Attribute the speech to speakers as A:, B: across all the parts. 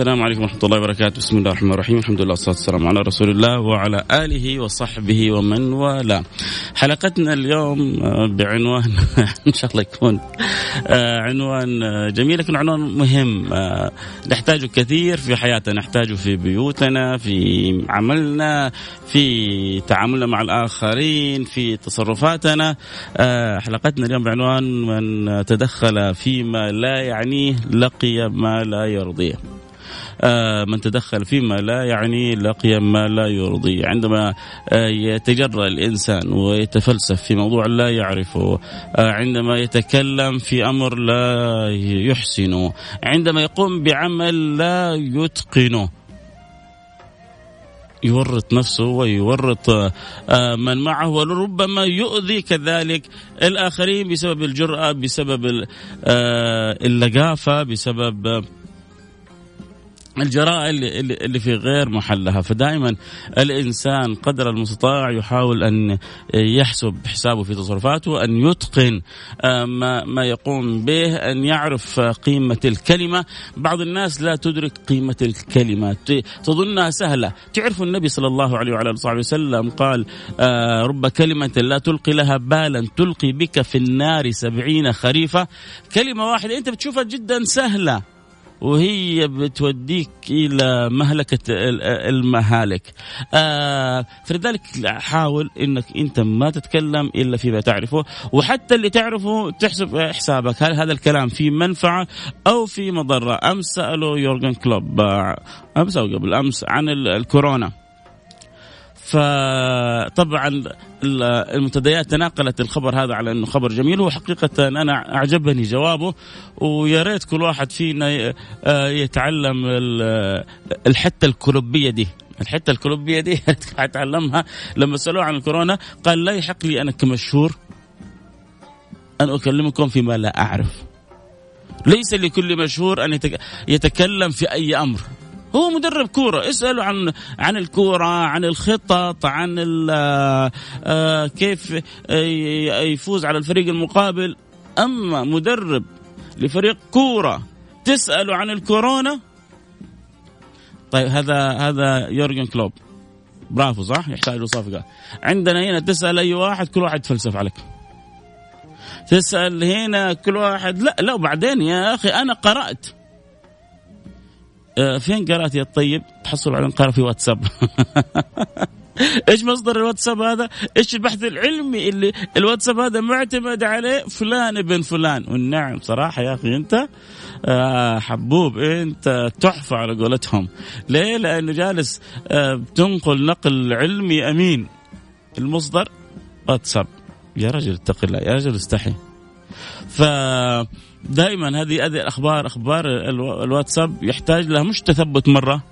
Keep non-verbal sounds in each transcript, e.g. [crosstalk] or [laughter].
A: السلام عليكم ورحمة الله وبركاته. بسم الله الرحمن الرحيم. الحمد لله والصلاة والسلام على رسول الله وعلى آله وصحبه ومن والاه. حلقتنا اليوم آه، بعنوان [laughs] إن شاء الله يكون آه، عنوان آه، جميل لكن عنوان مهم. نحتاجه كثير في حياتنا. نحتاجه في بيوتنا في عملنا في تعاملنا مع الآخرين في تصرفاتنا. حلقتنا اليوم بعنوان من تدخل فيما لا يعنيه لقي ما لا يرضيه. من تدخل فيما لا يعني لقي ما لا يرضي. عندما آه، يتجرأ الإنسان ويتفلسف في موضوع لا يعرفه آه، عندما يتكلم في أمر لا يحسنه عندما يقوم بعمل لا يتقنه يورط نفسه ويورط من معه ولربما يؤذي كذلك الآخرين بسبب الجرأة بسبب اللقافة بسبب الجراءة اللي, اللي في غير محلها. فدائما الإنسان قدر المستطاع يحاول أن يحسب حسابه في تصرفاته أن يتقن آه، ما, ما يقوم به أن يعرف قيمة الكلمة. بعض الناس لا تدرك قيمة الكلمة. تظنها سهلة. تعرف النبي صلى الله عليه وعلى آله وسلم قال آه، رب كلمة لا تلقي لها بالا تلقي بك في النار سبعين خريفة. كلمة واحدة أنت بتشوفها جدا سهلة. وهي بتوديك إلى مهلكة المهالك. آه فلذلك حاول إنك أنت ما تتكلم إلا فيما تعرفه وحتى اللي تعرفه تحسب حسابك هل هذا الكلام في منفعة أو في مضرة؟ أمس سألوا يورجن كلوب آه، أمس أو قبل أمس عن الكورونا. فطبعا المنتديات تناقلت الخبر هذا على إنه خبر جميل وحقيقة أنا أعجبني جوابه ويا ريت كل واحد فينا آه، يتعلم الحتة الكلوبية دي. الحتة الكلوبية دي [laughs] أتعلمها. لما سألوه عن الكورونا قال لا يحق لي أنا كمشهور أن أكلمكم فيما لا أعرف. ليس لكل مشهور أن يتكلم في أي أمر. هو مدرب كورة. اسأله عن عن الكورة عن الخطط عن آه، كيف يفوز على الفريق المقابل. أما مدرب لفريق كورة تسأله عن الكورونا؟ طيب هذا هذا يورجن كلوب. برافو صح؟ يحتاج له صفقة عندنا هنا تسأل أي واحد كل واحد يتفلسف عليك. تسأل هنا كل واحد. لا لا وبعدين يا أخي أنا قرأت. آه، فين قرأت يا الطيب تحصل على قرأ في واتساب [laughs] إيش مصدر الواتساب هذا؟ إيش البحث العلمي اللي الواتساب هذا معتمد عليه فلان ابن فلان، والنعم صراحة يا أخي أنت آه حبوب أنت تحفة على قولتهم، ليه؟ لأنه جالس آه بتنقل نقل علمي أمين. المصدر واتساب يا رجل اتق الله يا رجل استحي. ف دائما هذه هذه الأخبار أخبار الواتساب يحتاج لها مش تثبت مرة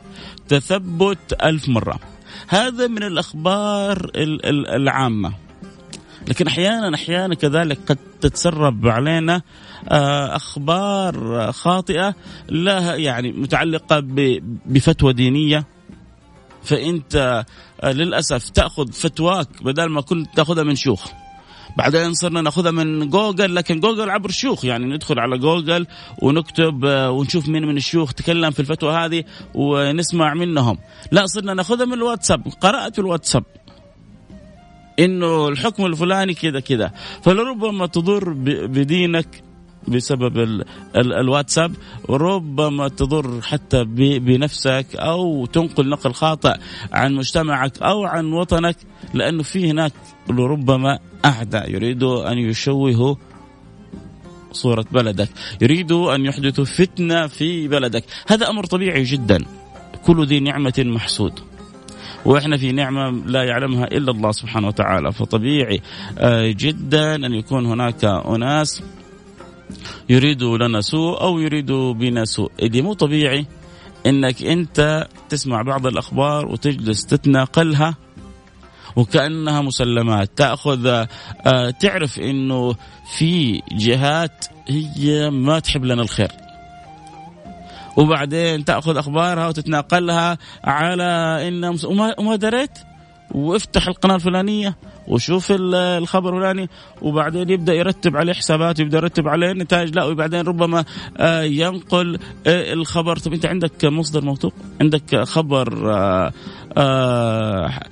A: تثبت ألف مرة. هذا من الأخبار العامة. لكن أحيانا أحيانا كذلك قد تتسرب علينا آه، أخبار خاطئة لها يعني متعلقة بفتوى دينية. فأنت آه، للأسف تأخذ فتواك بدل ما كنت تأخذها من شيوخ. بعدين صرنا ناخذها من جوجل لكن جوجل عبر شيوخ يعني ندخل على جوجل ونكتب آه، ونشوف مين من الشيوخ تكلم في الفتوى هذه ونسمع منهم. لا صرنا ناخذها من الواتساب قرأت في الواتساب. إنه الحكم الفلاني كذا كذا. فلربما تضر بدينك بسبب ال ال الواتساب وربما تضر حتى بنفسك أو تنقل نقل خاطئ عن مجتمعك أو عن وطنك. لأنه في هناك لربما أعداء يريدوا أن يشوهوا صورة بلدك يريدوا أن يحدثوا فتنة في بلدك. هذا أمر طبيعي جدا. كل ذي نعمة محسود. وإحنا في نعمة لا يعلمها إلا الله سبحانه وتعالى. فطبيعي آه، جدا أن يكون هناك أناس يريدوا لنا سوء أو يريدوا بنا سوء. اللي مو طبيعي إنك أنت تسمع بعض الأخبار وتجلس تتناقلها وكأنها مسلمات. تأخذ آه، تعرف إنه في جهات هي ما تحب لنا الخير. وبعدين تأخذ أخبارها وتتناقلها على إن وما, دريت؟ وافتح القناة الفلانية وشوف الخبر الفلاني وبعدين يبدأ يرتب عليه حسابات يبدأ يرتب عليه نتائج لا وبعدين ربما آه، ينقل آه، الخبر. طب أنت عندك مصدر موثوق؟ عندك خبر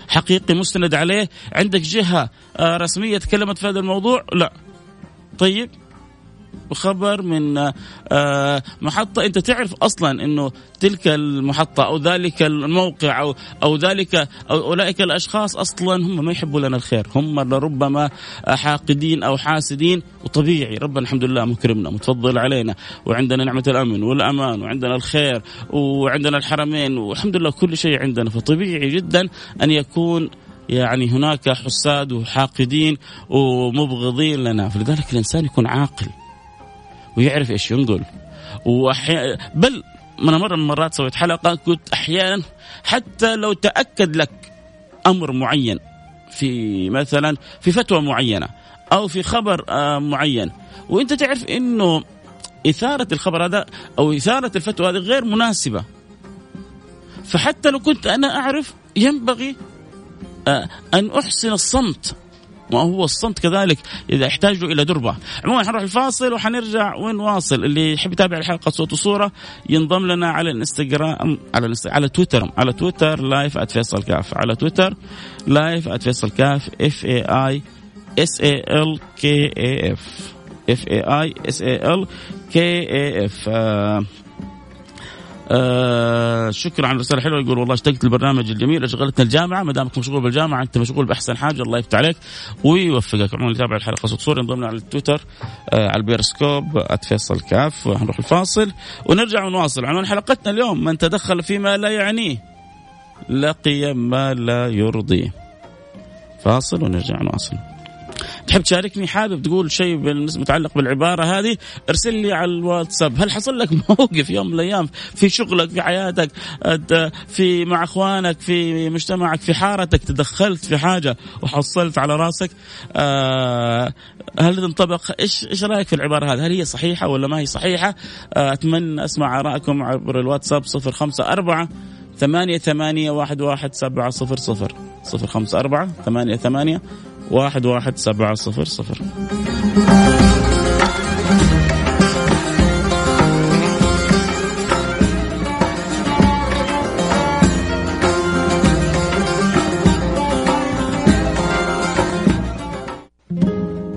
A: حقيقي مستند عليه. عندك جهة رسمية تكلمت في هذا الموضوع؟ لا. طيب. خبر من آه، محطة. أنت تعرف أصلا أنه تلك المحطة أو ذلك الموقع أو أو ذلك أو أولئك الأشخاص أصلا هم ما يحبوا لنا الخير. هم لربما حاقدين أو حاسدين. وطبيعي ربنا الحمد لله مكرمنا متفضل علينا. وعندنا نعمة الأمن والأمان وعندنا الخير وعندنا الحرمين والحمد لله كل شيء عندنا. فطبيعي جدا أن يكون يعني هناك حساد وحاقدين ومبغضين لنا. فلذلك الإنسان يكون عاقل. ويعرف إيش ينقل. وأحيانا بل أنا مرة من المرات سويت حلقة قلت أحيانا حتى لو تأكد لك أمر معين في مثلا في فتوى معينة أو في خبر آه، معين. وأنت تعرف إنه إثارة الخبر هذا أو إثارة الفتوى هذه غير مناسبة. فحتى لو كنت أنا أعرف ينبغي آه، أن أحسن الصمت وهو الصمت كذلك إذا يحتاج إلى دربة. عموما حنروح الفاصل وحنرجع ونواصل اللي يحب يتابع الحلقة صوت وصورة ينضم لنا على الإنستغرام على. على تويتر على تويتر لايف @فيصل كاف. على تويتر live @فيصل كاف F A I S A L K A F F A I S A L K A F آه شكرا على الرساله الحلوه يقول والله اشتقت البرنامج الجميل أشغلتنا الجامعة ما دامك مشغول بالجامعة أنت مشغول بأحسن حاجة الله يفتح عليك ويوفقك. عموما يتابع الحلقة صوت صوره انضمنا على التويتر آه على البيرسكوب @فيصل كاف. هنروح الفاصل ونرجع ونواصل. عنوان حلقتنا اليوم من تدخل فيما لا يعنيه لقي ما لا يرضيه. فاصل ونرجع نواصل. تحب تشاركني حابب تقول شيء متعلق بالعبارة هذه ارسل لي على الواتساب هل حصل لك [laughs] موقف يوم من الأيام في شغلك في حياتك في مع أخوانك في مجتمعك في حارتك تدخلت في حاجة وحصلت على راسك آه هل تنطبق إيش إيش رأيك في العبارة هذه؟ هل هي صحيحة ولا ما هي صحيحة؟ آه أتمنى أسمع آرائكم عبر الواتساب 054 ثمانية ثمانية واحد واحد سبعة صفر صفر صفر خمسة أربعة ثمانية ثمانية واحد واحد سبعة صفر صفر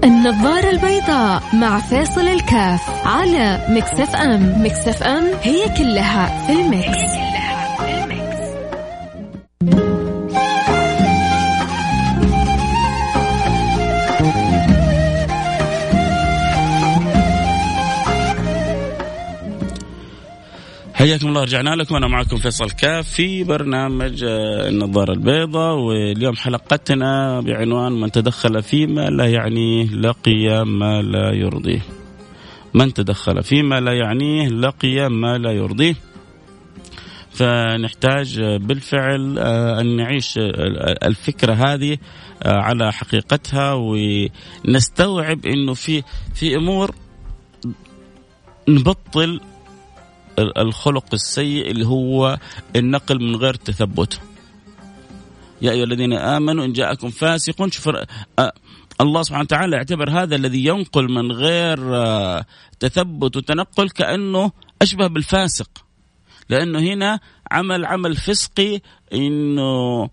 B: النظارة البيضاء مع فيصل كاف على Mix FM Mix FM هي كلها في ال mix.
A: حياكم الله رجعنا لكم أنا معكم فيصل كاف في برنامج آه، النظارة البيضاء واليوم حلقتنا بعنوان من تدخل فيما لا يعنيه لقي ما لا يرضيه. من تدخل فيما لا يعنيه لقي ما لا يرضيه. فنحتاج بالفعل أن نعيش الفكرة هذه على حقيقتها ونستوعب أنه في في أمور نبطل الخلق السيء اللي هو النقل من غير تثبت. يا أيها الذين آمنوا إن جاءكم فاسق شوف الله سبحانه وتعالى اعتبر هذا الذي ينقل من غير تثبت وتنقل كأنه أشبه بالفاسق. لأنه هنا عمل عمل فسقي إنه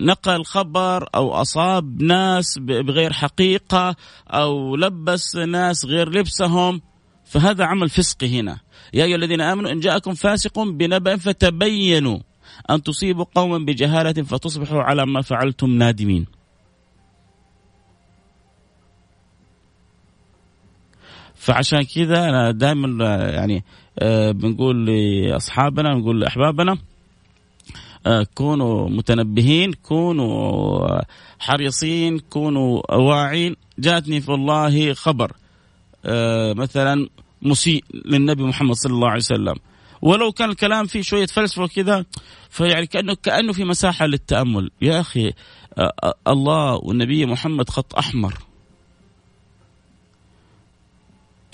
A: نقل خبر أو أصاب ناس بغير حقيقة أو لبس ناس غير لبسهم. فهذا عمل فسقي هنا. يا أيها الذين آمنوا إن جاءكم فاسق بنبأ فتبينوا أن تصيبوا قوما بجهالة فتصبحوا على ما فعلتم نادمين. فعشان كذا أنا دائما يعني آه، بنقول لأصحابنا نقول لأحبابنا آه، كونوا متنبهين كونوا حريصين كونوا واعين. جاتني في الله خبر آه، مثلا مسيء للنبي محمد صلى الله عليه وسلم. ولو كان الكلام فيه شوية فلسفة وكذا فيعني كانه كأنه في مساحة للتأمل. يا أخي الله والنبي محمد خط أحمر.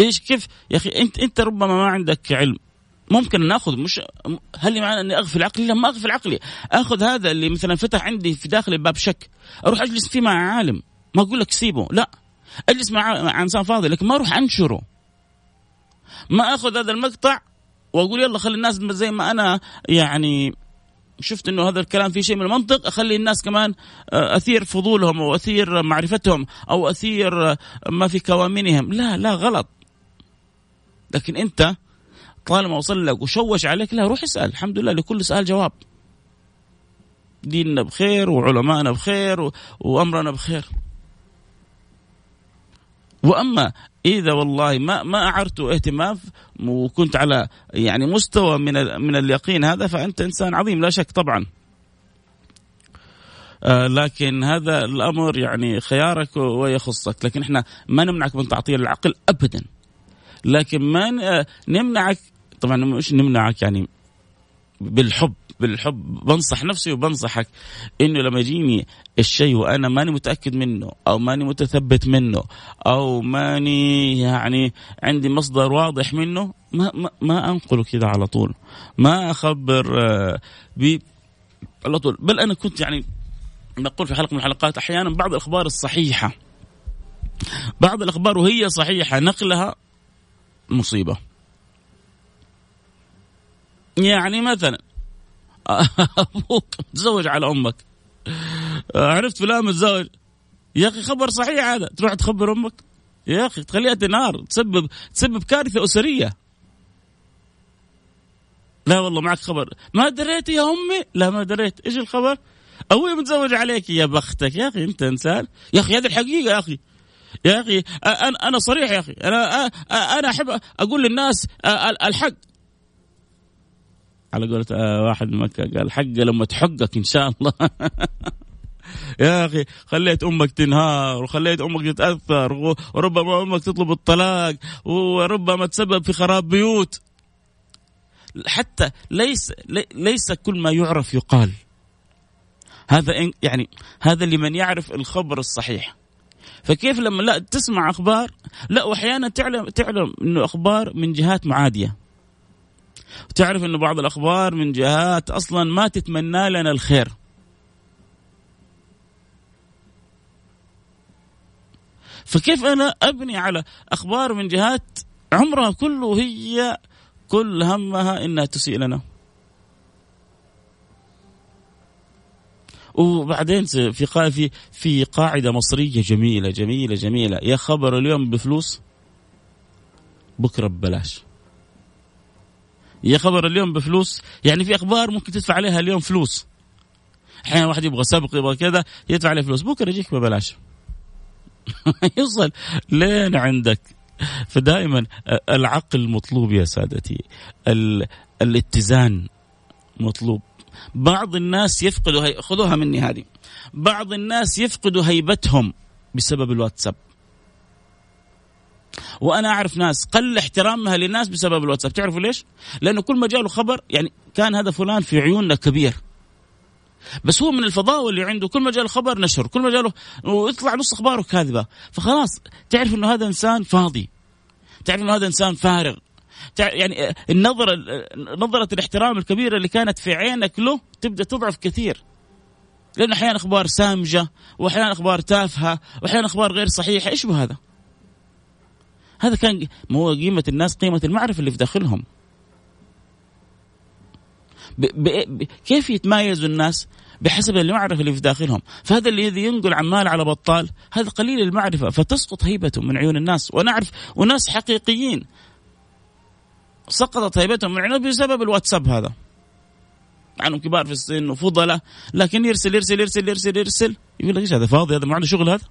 A: إيش كيف؟ يا أخي انت أنت ربما ما عندك علم. ممكن ناخذ مش هل معنى أني اغفل عقلي؟ لا ما اغفل عقلي، آخذ هذا اللي مثلا فتح عندي في داخلي باب شك، أروح أجلس فيه مع عالم، ما أقول لك سيبه، لا. أجلس مع إنسان فاضي لكن ما أروح أنشره. ما أخذ هذا المقطع وأقول يلا خلي الناس زي ما أنا يعني شفت إنه هذا الكلام فيه شيء من المنطق أخلي الناس كمان آه، أثير فضولهم أو أثير معرفتهم أو أثير ما في كوامنهم لا لا غلط. لكن أنت طالما وصل لك وشوش عليك لا روح اسأل. الحمد لله لكل سؤال جواب. ديننا بخير وعلمائنا بخير وأمرنا بخير. وأما إذا والله ما ما أعرت اهتمام وكنت على يعني مستوى من من اليقين هذا فأنت إنسان عظيم لا شك طبعا. آه لكن هذا الأمر يعني خيارك ويخصك. لكن إحنا ما نمنعك من تعطيل العقل ابدا. لكن ما نمنعك طبعا مش نمنعك يعني بالحب بالحب. بنصح نفسي وبنصحك إنه لما يجيني الشيء وأنا ماني متأكد منه أو ماني متثبت منه أو ماني يعني عندي مصدر واضح منه ما ما, ما أنقله كذا على طول. ما أخبر آه، ب على طول. بل أنا كنت يعني نقول في حلقة من الحلقات أحيانا بعض الأخبار الصحيحة بعض الأخبار وهي صحيحة نقلها مصيبة. يعني مثلا [laughs] أبوك تزوج على أمك. عرفت فلان متزوج؟ يا أخي خبر صحيح هذا. تروح تخبر أمك؟ يا أخي تخليها تنهار تسبب تسبب كارثة أسرية. لا والله معك خبر. ما دريت يا أمي؟ لا ما دريت. إيش الخبر؟ أبوي متزوج عليك يا بختك. يا أخي أنت إنسان. يا أخي هذه الحقيقة يا أخي. يا أخي أنا أنا صريح يا أخي. أنا أنا أحب أقول للناس الحق. على قولة واحد من مكة قال حق لما تحقك إن شاء الله. [laughs] يا أخي خليت أمك تنهار وخليت أمك تتأثر وربما أمك تطلب الطلاق وربما تسبب في خراب بيوت. حتى ليس ليس كل ما يعرف يقال. هذا يعني هذا لمن يعرف الخبر الصحيح. فكيف لما لا تسمع أخبار؟ لا وأحيانا تعلم تعلم إنه أخبار من جهات معادية. وتعرف إنه بعض الأخبار من جهات أصلا ما تتمنى لنا الخير. فكيف أنا أبني على أخبار من جهات عمرها كله هي كل همها إنها تسيء لنا. وبعدين في في في قاعدة مصرية جميلة جميلة جميلة. يا خبر اليوم بفلوس؟ بكرة ببلاش. يا خبر اليوم بفلوس يعني في أخبار ممكن تدفع عليها اليوم فلوس. أحيانا واحد يبغى سبق يبغى كذا يدفع عليه فلوس. بكرة يجيك ببلاش. [laughs] يوصل لين عندك. فدائما العقل مطلوب يا سادتي. الاتزان مطلوب. بعض الناس يفقدوا هي... خذوها مني هذه. بعض الناس يفقدوا هيبتهم بسبب الواتساب. وأنا أعرف ناس قل احترامها للناس بسبب الواتساب. تعرفوا ليش؟ لأنه كل ما جاله خبر يعني كان هذا فلان في عيوننا كبير. بس هو من الفضاء اللي عنده كل ما جاله خبر نشر كل ما جاله ويطلع نص أخباره كاذبة. فخلاص تعرف إنه هذا إنسان فاضي. تعرف إنه هذا إنسان فارغ. يعني النظرة نظرة الاحترام الكبيرة اللي كانت في عينك له تبدأ تضعف كثير. لأن أحيانا أخبار سامجة وأحيانا أخبار تافهة وأحيانا أخبار غير صحيحة. إيش هذا؟ هذا كان ما هو قيمة الناس قيمة المعرفة اللي في داخلهم. ب ب كيف يتمايزوا الناس بحسب المعرفة اللي في داخلهم؟ فهذا الذي ينقل عمال على بطال هذا قليل المعرفة فتسقط هيبته من عيون الناس. ونعرف وناس حقيقيين سقطت هيبتهم من عيونهم بسبب الواتساب هذا. عنهم كبار في السن وفضلاء لكن يرسل يرسل يرسل يرسل يرسل. يقول لك إيش هذا فاضي؟ هذا ما عنده شغل هذا؟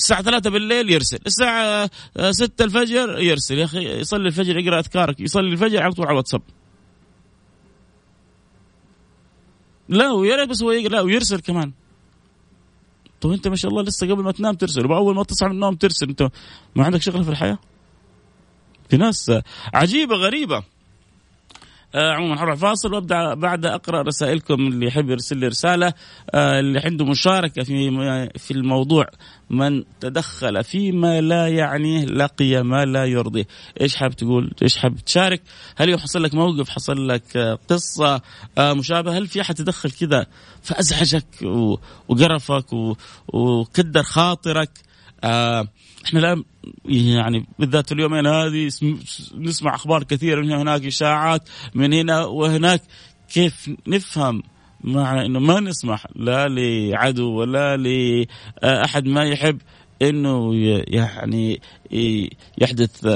A: الساعة ثلاثة بالليل يرسل. الساعة ستة الفجر يرسل. يا أخي يصلي الفجر يقرأ أذكارك. يصلي الفجر على طول على الواتساب. لا ويا ريت بس هو يقرأ. ويرسل كمان. طيب أنت ما شاء الله لسه قبل ما تنام ترسل. واول ما تصحى من النوم ترسل. أنت ما عندك شغله في الحياة؟ في ناس عجيبة غريبة. آه عموما حروح فاصل وأبدأ بعد أقرأ رسائلكم اللي يحب يرسل لي رسالة آه اللي عنده مشاركة في في الموضوع من تدخل فيما لا يعنيه لقي ما لا يرضيه. إيش حاب تقول؟ إيش حاب تشارك؟ هل يحصل لك موقف حصل لك آه قصة آه مشابهه هل في أحد تدخل كذا فأزعجك وقرفك وكدر خاطرك؟ آه إحنا الآن يعني بالذات اليومين هذه نسمع أخبار كثيرة من هناك إشاعات من هنا وهناك. كيف نفهم معنى إنه ما نسمح لا لعدو ولا لأحد ما يحب إنه يعني يحدث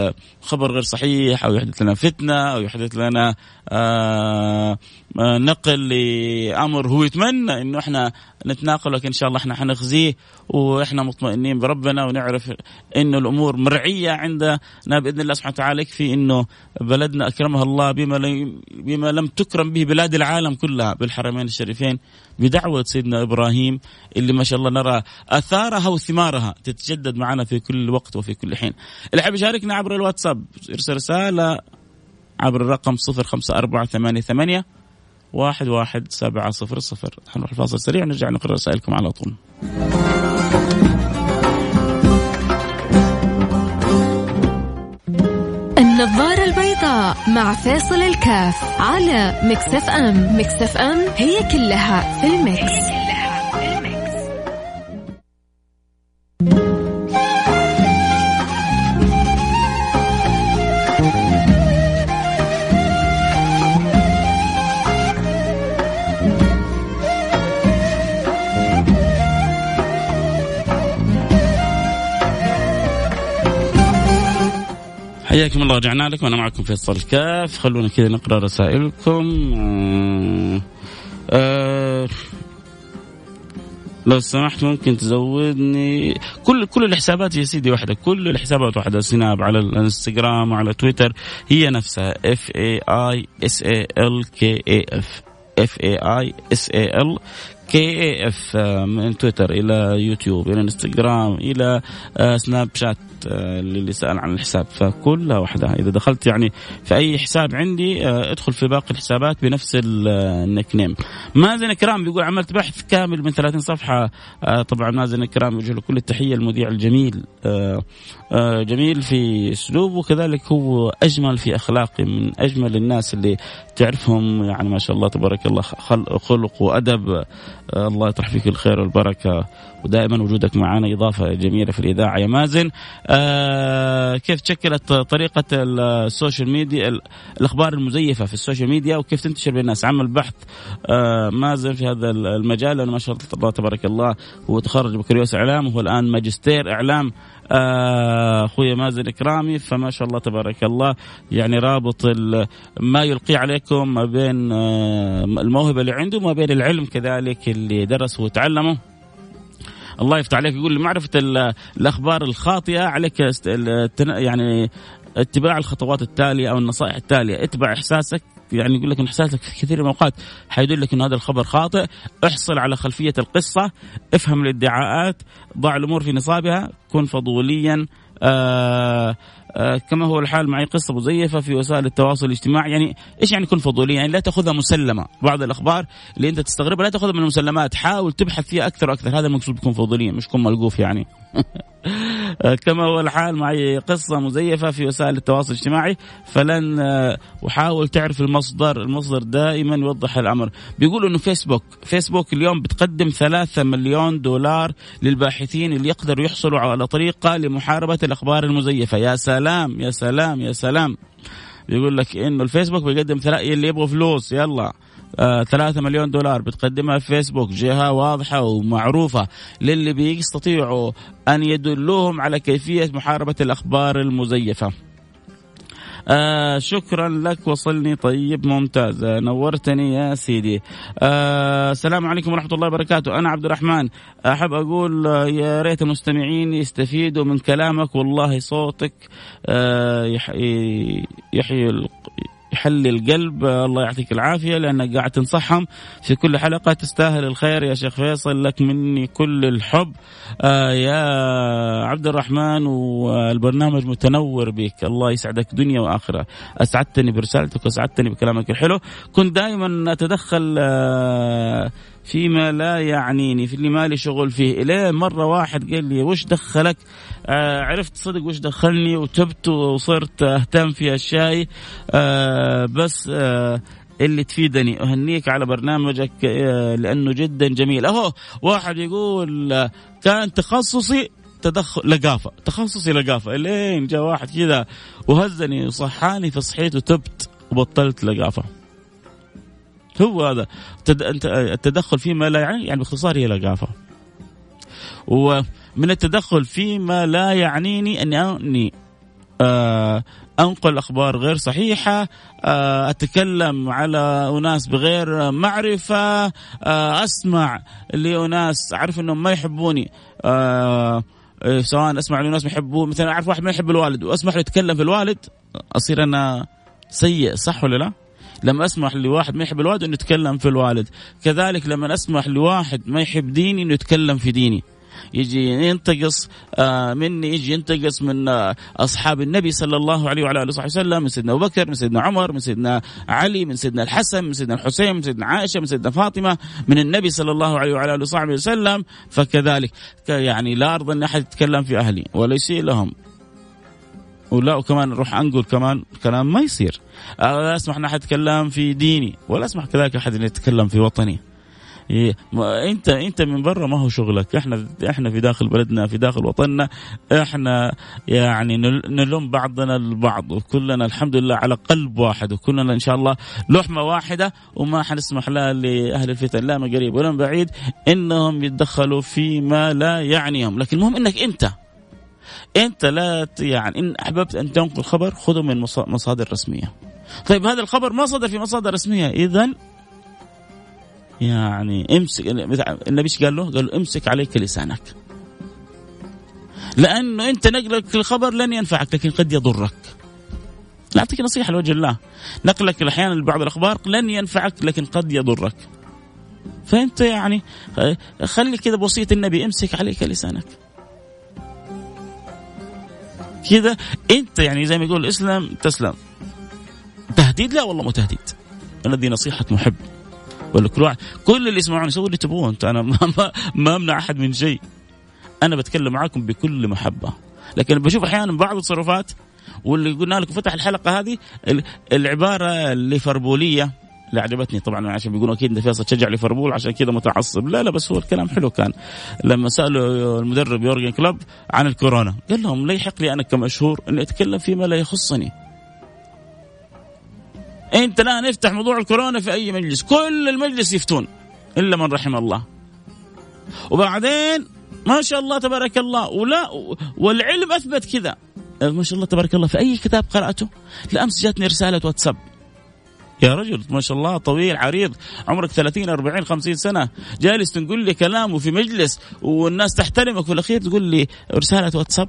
A: خبر غير صحيح أو يحدث لنا فتنة أو يحدث لنا آه، نقل لأمر هو يتمنى إنه إحنا نتناقل لكن إن شاء الله إحنا حنخزيه وإحنا مطمئنين بربنا ونعرف إنه الأمور مرعية عندنا بإذن الله سبحانه وتعالى يكفي إنه بلدنا أكرمها الله بما بما لم تكرم به بلاد العالم كلها بالحرمين الشريفين بدعوة سيدنا إبراهيم اللي ما شاء الله نرى آثارها وثمارها تتجدد معنا في كل وقت وفي كل حين. اللي حاب يشاركنا عبر الواتساب. ارسل رسالة عبر الرقم 05488 واحد واحد سبعة صفر صفر. حنروح الفاصل سريع ونرجع نقرأ رسائلكم على طول.
B: النظارة البيضاء مع فيصل كاف على Mix FM. Mix FM هي كلها في ال mix.
A: حياكم الله رجعنا لكم. أنا معكم فيصل كاف خلونا كذا نقرأ رسائلكم. آه آه لو سمحت ممكن تزودني. كل كل الحسابات يا سيدي واحدة كل الحسابات واحدة سناب على الإنستغرام وعلى تويتر. هي نفسها. F A I S A L K A F F A I S A L K A F من تويتر إلى يوتيوب إلى إنستغرام إلى سناب آه، شات. آه، اللي سأل عن الحساب. فكلها واحدة إذا دخلت يعني في أي حساب عندي آه، ادخل في باقي الحسابات بنفس النيك نيم. مازن كرام بيقول عملت بحث كامل من 30 صفحة. طبعا مازن كرام يوجه له كل التحية المذيع الجميل. جميل في أسلوبه وكذلك هو أجمل في أخلاقه من أجمل الناس اللي تعرفهم. يعني ما شاء الله تبارك الله خلق وأدب. الله يطرح فيك الخير والبركة. ودائما وجودك معنا إضافة جميلة في الإذاعة يا مازن. آه كيف تشكلت طريقة ال social media الأخبار المزيفة في ال social media وكيف تنتشر بين الناس عمل بحث آه مازن في هذا المجال لأنه ما شاء الله تبارك الله هو تخرج بكالوريوس إعلام وهو الآن ماجستير إعلام. آه، أخوي مازن اكرامي فما شاء الله تبارك الله يعني رابط ما يلقي عليكم ما بين آه، الموهبة اللي عنده وما بين العلم كذلك اللي درسه وتعلمه. الله يفتح عليك يقول معرفة الأخبار الخاطئة عليك يعني اتباع الخطوات التالية أو النصائح التالية. اتبع إحساسك يعني يقول لك إن إحساسك في كثير من الأوقات حيدلك إن هذا الخبر خاطئ. احصل على خلفية القصة افهم الادعاءات ضع الأمور في نصابها كن فضوليا. آه آه كما هو الحال معي قصة مزيفة في وسائل التواصل الاجتماعي. يعني إيش يعني يكون فضوليه يعني لا تأخذها مسلمة. بعض الأخبار اللي أنت تستغربها لا تأخذها من المسلمات. حاول تبحث فيها أكثر وأكثر. هذا المقصود بكون فضوليه مش كون ملقوف يعني. [laughs] كما هو الحال معي قصة مزيفة في وسائل التواصل الاجتماعي. فلن آه، أحاول تعرف المصدر المصدر دائما يوضح الأمر. بيقولوا أنه فيسبوك فيسبوك اليوم بتقدم ثلاثة مليون دولار للباحثين اللي يقدروا يحصلوا على طريقة لمحاربة الأخبار المزيفة. يا سلام يا سلام يا سلام. بيقول لك إنه الفيسبوك بيقدم ثلاثة اللي يبغوا فلوس يلا. آه، ثلاثة مليون دولار بتقدمها في فيسبوك جهة واضحة ومعروفة للي بيستطيعوا أن يدلوهم على كيفية محاربة الأخبار المزيفة. آه شكرا لك وصلني. طيب ممتاز. آه نورتني يا سيدي. آه السلام عليكم ورحمة الله وبركاته. أنا عبد الرحمن. أحب أقول آه يا ريت المستمعين يستفيدوا من كلامك. والله صوتك آه يحيي يحلي القلب الله يعطيك العافية لأنك قاعد تنصحهم. في كل حلقة تستاهل الخير يا شيخ فيصل لك مني كل الحب. آه يا عبد الرحمن والبرنامج متنور بك. الله يسعدك دنيا وآخرة. أسعدتني برسالتك وأسعدتني بكلامك الحلو. كنت دائما أتدخل آه فيما لا يعنيني في اللي مالي شغل فيه. إليه مرة واحد قال لي وش دخلك؟ آه عرفت صدق وش دخلني وتبت وصرت أهتم في أشياء آه بس آه اللي تفيدني. أهنيك على برنامجك آه لأنه جدا جميل. أهو واحد يقول كان تخصصي تدخل لقافة. تخصصي لقافة. لين جاء واحد كذا وهزني وصحاني فصحيت وتبت وبطلت لقافة. هو هذا التدخل فيما لا يعني يعني باختصار هي لقافة ومن التدخل فيما لا يعنيني أني أني آه أنقل أخبار غير صحيحة آه أتكلم على أناس بغير معرفة آه أسمع لأناس أعرف إنهم ما يحبوني آه سواء أسمع لناس ما يحبوه مثلا أعرف واحد ما يحب الوالد وأسمح له يتكلم في الوالد أصير أنا سيء صح ولا لا؟ لما أسمح لواحد ما يحب الوالد إنه يتكلم في الوالد. كذلك لما أسمح لواحد ما يحب ديني إنه يتكلم في ديني. يجي ينتقص آه مني يجي ينتقص من آه أصحاب النبي صلى الله عليه وعلى آله وصحبه وسلم من سيدنا أبو بكر من سيدنا عمر من سيدنا علي من سيدنا الحسن من سيدنا الحسين من سيدنا عائشة من سيدنا فاطمة من النبي صلى الله عليه وعلى آله وصحبه وسلم. فكذلك يعني لا أرضى إن أحد يتكلم في أهلي ولا يسيء لهم. ولا وكمان أروح أنقل كمان كلام ما يصير. لا أسمح إن أحد يتكلم في ديني ولا أسمح كذلك أحد يتكلم في وطني. إيه انت أنت من برا ما هو شغلك. إحنا إحنا في داخل بلدنا في داخل وطننا. إحنا يعني نلوم بعضنا البعض وكلنا الحمد لله على قلب واحد وكلنا إن شاء الله لحمة واحدة. وما حنسمح لا لأهل الفتن لا من قريب ولا من بعيد إنهم يتدخلوا فيما لا يعنيهم. لكن المهم إنك أنت. انت لا يعني إن أحببت أن تنقل خبر خذه من مصادر رسمية. طيب هذا الخبر ما صدر في مصادر رسمية. اذا يعني امسك النبي إيش قال له؟ قال له امسك عليك لسانك. لأنه أنت نقلك الخبر لن ينفعك لكن قد يضرك. لا اعطيك نصيحة لوجه الله. نقلك أحيانا لبعض الأخبار لن ينفعك لكن قد يضرك. فأنت يعني خلي كذا بوصية النبي امسك عليك لسانك. كذا انت يعني زي ما يقول الاسلام تسلم. تهديد؟ لا والله مو تهديد. أنا دي نصيحة محب. ولا كل واحد كل اللي يسمعوني سووا اللي تبغوه انت أنا ما, ما, ما أمنع أحد من شيء. أنا بتكلم معاكم بكل محبة. لكن بشوف أحيانا بعض التصرفات واللي قلنا لكم فتح الحلقة هذه العبارة الليفربوليه اللي عجبتني طبعا عشان بيقولوا أكيد فيصل تشجع ليفربول عشان كذا متعصب. لا لا بس هو الكلام حلو كان. لما سألوا المدرب يورجن كلوب عن الكورونا قال لهم لا يحق لي أنا كمشهور إني أتكلم فيما لا يخصني. أنت لا نفتح موضوع الكورونا في أي مجلس. كل المجلس يفتون إلا من رحم الله. وبعدين ما شاء الله تبارك الله ولا والعلم أثبت كذا. ما شاء الله تبارك الله في أي كتاب قرأته؟ لأمس جاتني رسالة واتساب. يا رجل ما شاء الله طويل عريض عمرك 30 40 50 سنة. جالس تقول لي كلام وفي مجلس والناس تحترمك في الأخير تقول لي رسالة واتساب.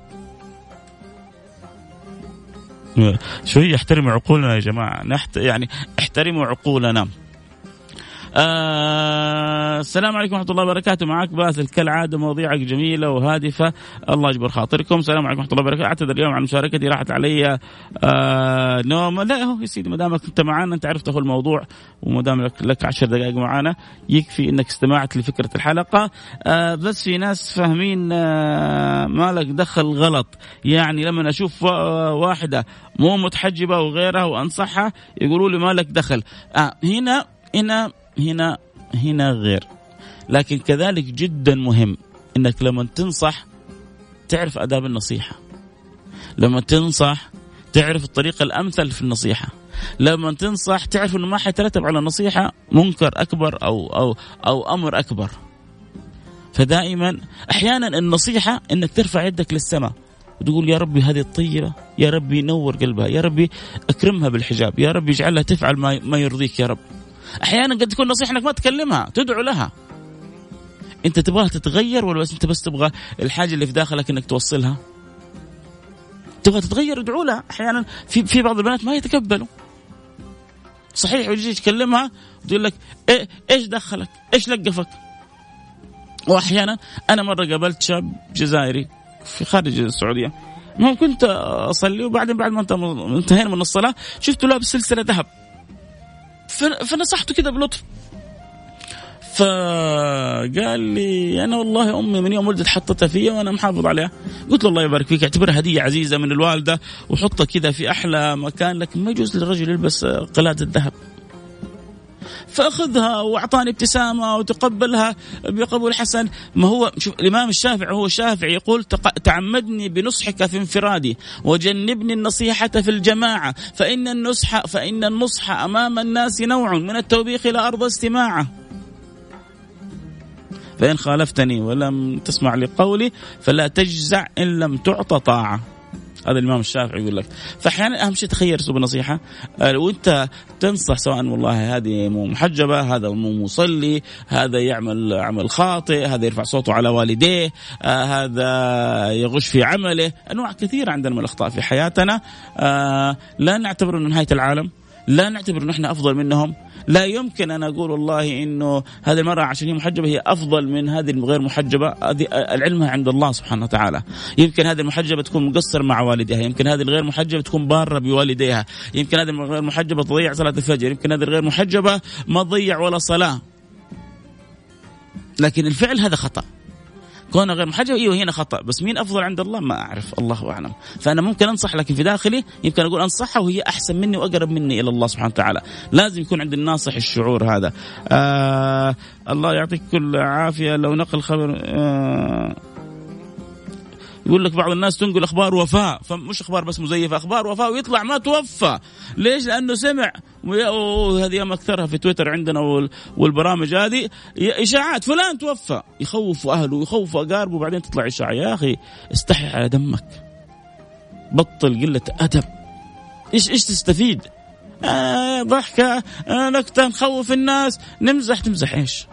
A: شوي احترموا عقولنا يا جماعة. نحت يعني احترموا عقولنا. آه السلام عليكم ورحمة الله وبركاته. معك باسل كالعاده مواضيعك جميلة وهادفة. الله يجبر خاطركم. السلام عليكم ورحمة الله وبركاته. أعتذر اليوم عن مشاركتي راحت علي آه نوم. لا هو يا سيدي ما دامك أنت معنا أنت عرفت هو الموضوع وما دام لك, لك 10 دقائق معنا يكفي إنك استمعت لفكرة الحلقة. آه بس في ناس فاهمين ما لك دخل غلط. يعني لما أشوف واحدة مو متحجبة وغيرها وأنصحها يقولوا لي ما لك دخل. آه هنا هنا هنا هنا غير. لكن كذلك جدا مهم إنك لما تنصح تعرف آداب النصيحة. لما تنصح تعرف الطريقة الأمثل في النصيحة. لما تنصح تعرف إنه ما حيترتب على النصيحه منكر أكبر أو أو أو أمر أكبر. فدائما أحيانا النصيحة إنك ترفع يدك للسماء وتقول يا ربي هذه الطيبه يا ربي نور قلبها يا ربي أكرمها بالحجاب يا ربي اجعلها تفعل ما ما يرضيك يا رب. أحيانا قد تكون نصيحة إنك ما تكلمها تدعو لها. أنت تبغاها تتغير ولا بس أنت بس تبغى الحاجة اللي في داخلك إنك توصلها؟ تبغى تتغير ادعو لها. أحيانا في في بعض البنات ما يتقبلوا. صحيح ويجي تكلمها تقول لك إيه إيش دخلك؟ إيش لقفك؟ وأحيانا أنا مرة قابلت شاب جزائري في خارج السعودية. المهم كنت أصلي وبعدين بعد ما انتهينا من الصلاة شفته لابس سلسله ذهب. فنصحته كذا بلطف. فقال لي أنا والله أمي من يوم ولدت حطتها فيا وأنا محافظ عليها. قلت له الله يبارك فيك اعتبرها هدية عزيزة من الوالدة وحطها كذا في أحلى مكان لكن ما يجوز للرجل يلبس قلاده الذهب. فأخذها وأعطاني ابتسامة وتقبلها بقبول حسن. ما هو شوف الإمام الشافعي هو الشافعي يقول تعمدني بنصحك في انفرادي وجنبني النصيحة في الجماعة. فإن النصح فإن النصح أمام الناس نوع من التوبيخ لا أرض استماعه. فإن خالفتني ولم تسمع لقولي فلا تجزع إن لم تعطى طاعة. هذا الإمام الشافعي يقول لك. فأحيانا أهم شيء تخير أسلوب النصيحة. آه، وانت تنصح سواء والله هذه مو محجبة هذا مو مصلي هذا يعمل عمل خاطئ هذا يرفع صوته على والديه آه، هذا يغش في عمله. أنواع كثيرة عندنا من الأخطاء في حياتنا. آه، لا نعتبر إنه نهاية العالم. لا نعتبر إحنا أفضل منهم. لا يمكن أن أقول والله إنه هذه المرأة عشان هي محجبة هي أفضل من هذه الغير محجبة. هذه العلم عند الله سبحانه وتعالى. يمكن هذه المحجبة تكون مقصر مع والديها. يمكن هذه الغير محجبة تكون بارة بوالديها. يمكن هذه الغير محجبة تضيع صلاة الفجر. يمكن هذه الغير محجبة ما تضيع ولا صلاة. لكن الفعل هذا خطأ. كونه غير محجب إيوه هنا خطأ. بس مين أفضل عند الله؟ ما أعرف. الله أعلم. فأنا ممكن أنصح لكن في داخلي يمكن أقول انصحها وهي أحسن مني وأقرب مني إلى الله سبحانه وتعالى. لازم يكون عند الناصح الشعور هذا. آه الله يعطيك كل عافية. لو نقل خبر آه يقول لك بعض الناس تنقل أخبار وفاء فمش أخبار بس مزيفة أخبار وفاء ويطلع ما توفى. ليش؟ لأنه سمع وهذه يوم أكثرها في تويتر عندنا والبرامج هذه إشاعات فلان توفى. يخوفوا أهله يخوفوا أقاربه وبعدين تطلع إشاعة. يا أخي استحي على دمك. بطل قلة أدب. إيش إيش تستفيد؟ آه ضحكة آه نكتة نخوف الناس نمزح تمزح إيش؟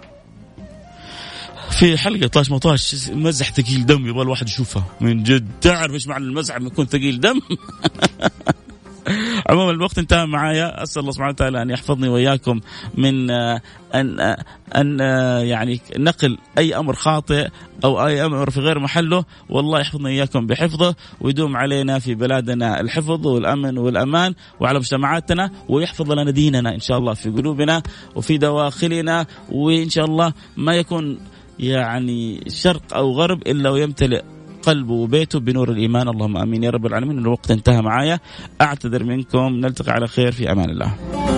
A: في حلقة طاش مطاش مزح ثقيل دم يبغى الواحد يشوفها. من جد. تعرف إيش معنى المزح لما يكون ثقيل دم؟ [laughs] عموما الوقت انتهى معايا. أسأل الله سبحانه وتعالى أن يحفظني وإياكم من آه، أن آه، أن آه، يعني نقل أي أمر خاطئ أو أي أمر في غير محله. والله يحفظنا اياكم بحفظه ويدوم علينا في بلادنا الحفظ والأمن والأمان وعلى مجتمعاتنا ويحفظ لنا ديننا إن شاء الله في قلوبنا وفي دواخلنا. وإن شاء الله ما يكون يعني شرق أو غرب إلا ويمتلئ قلبه وبيته بنور الإيمان. اللهم آمين. يا رب العالمين الوقت انتهى معايا. أعتذر منكم. نلتقي على خير. في أمان الله.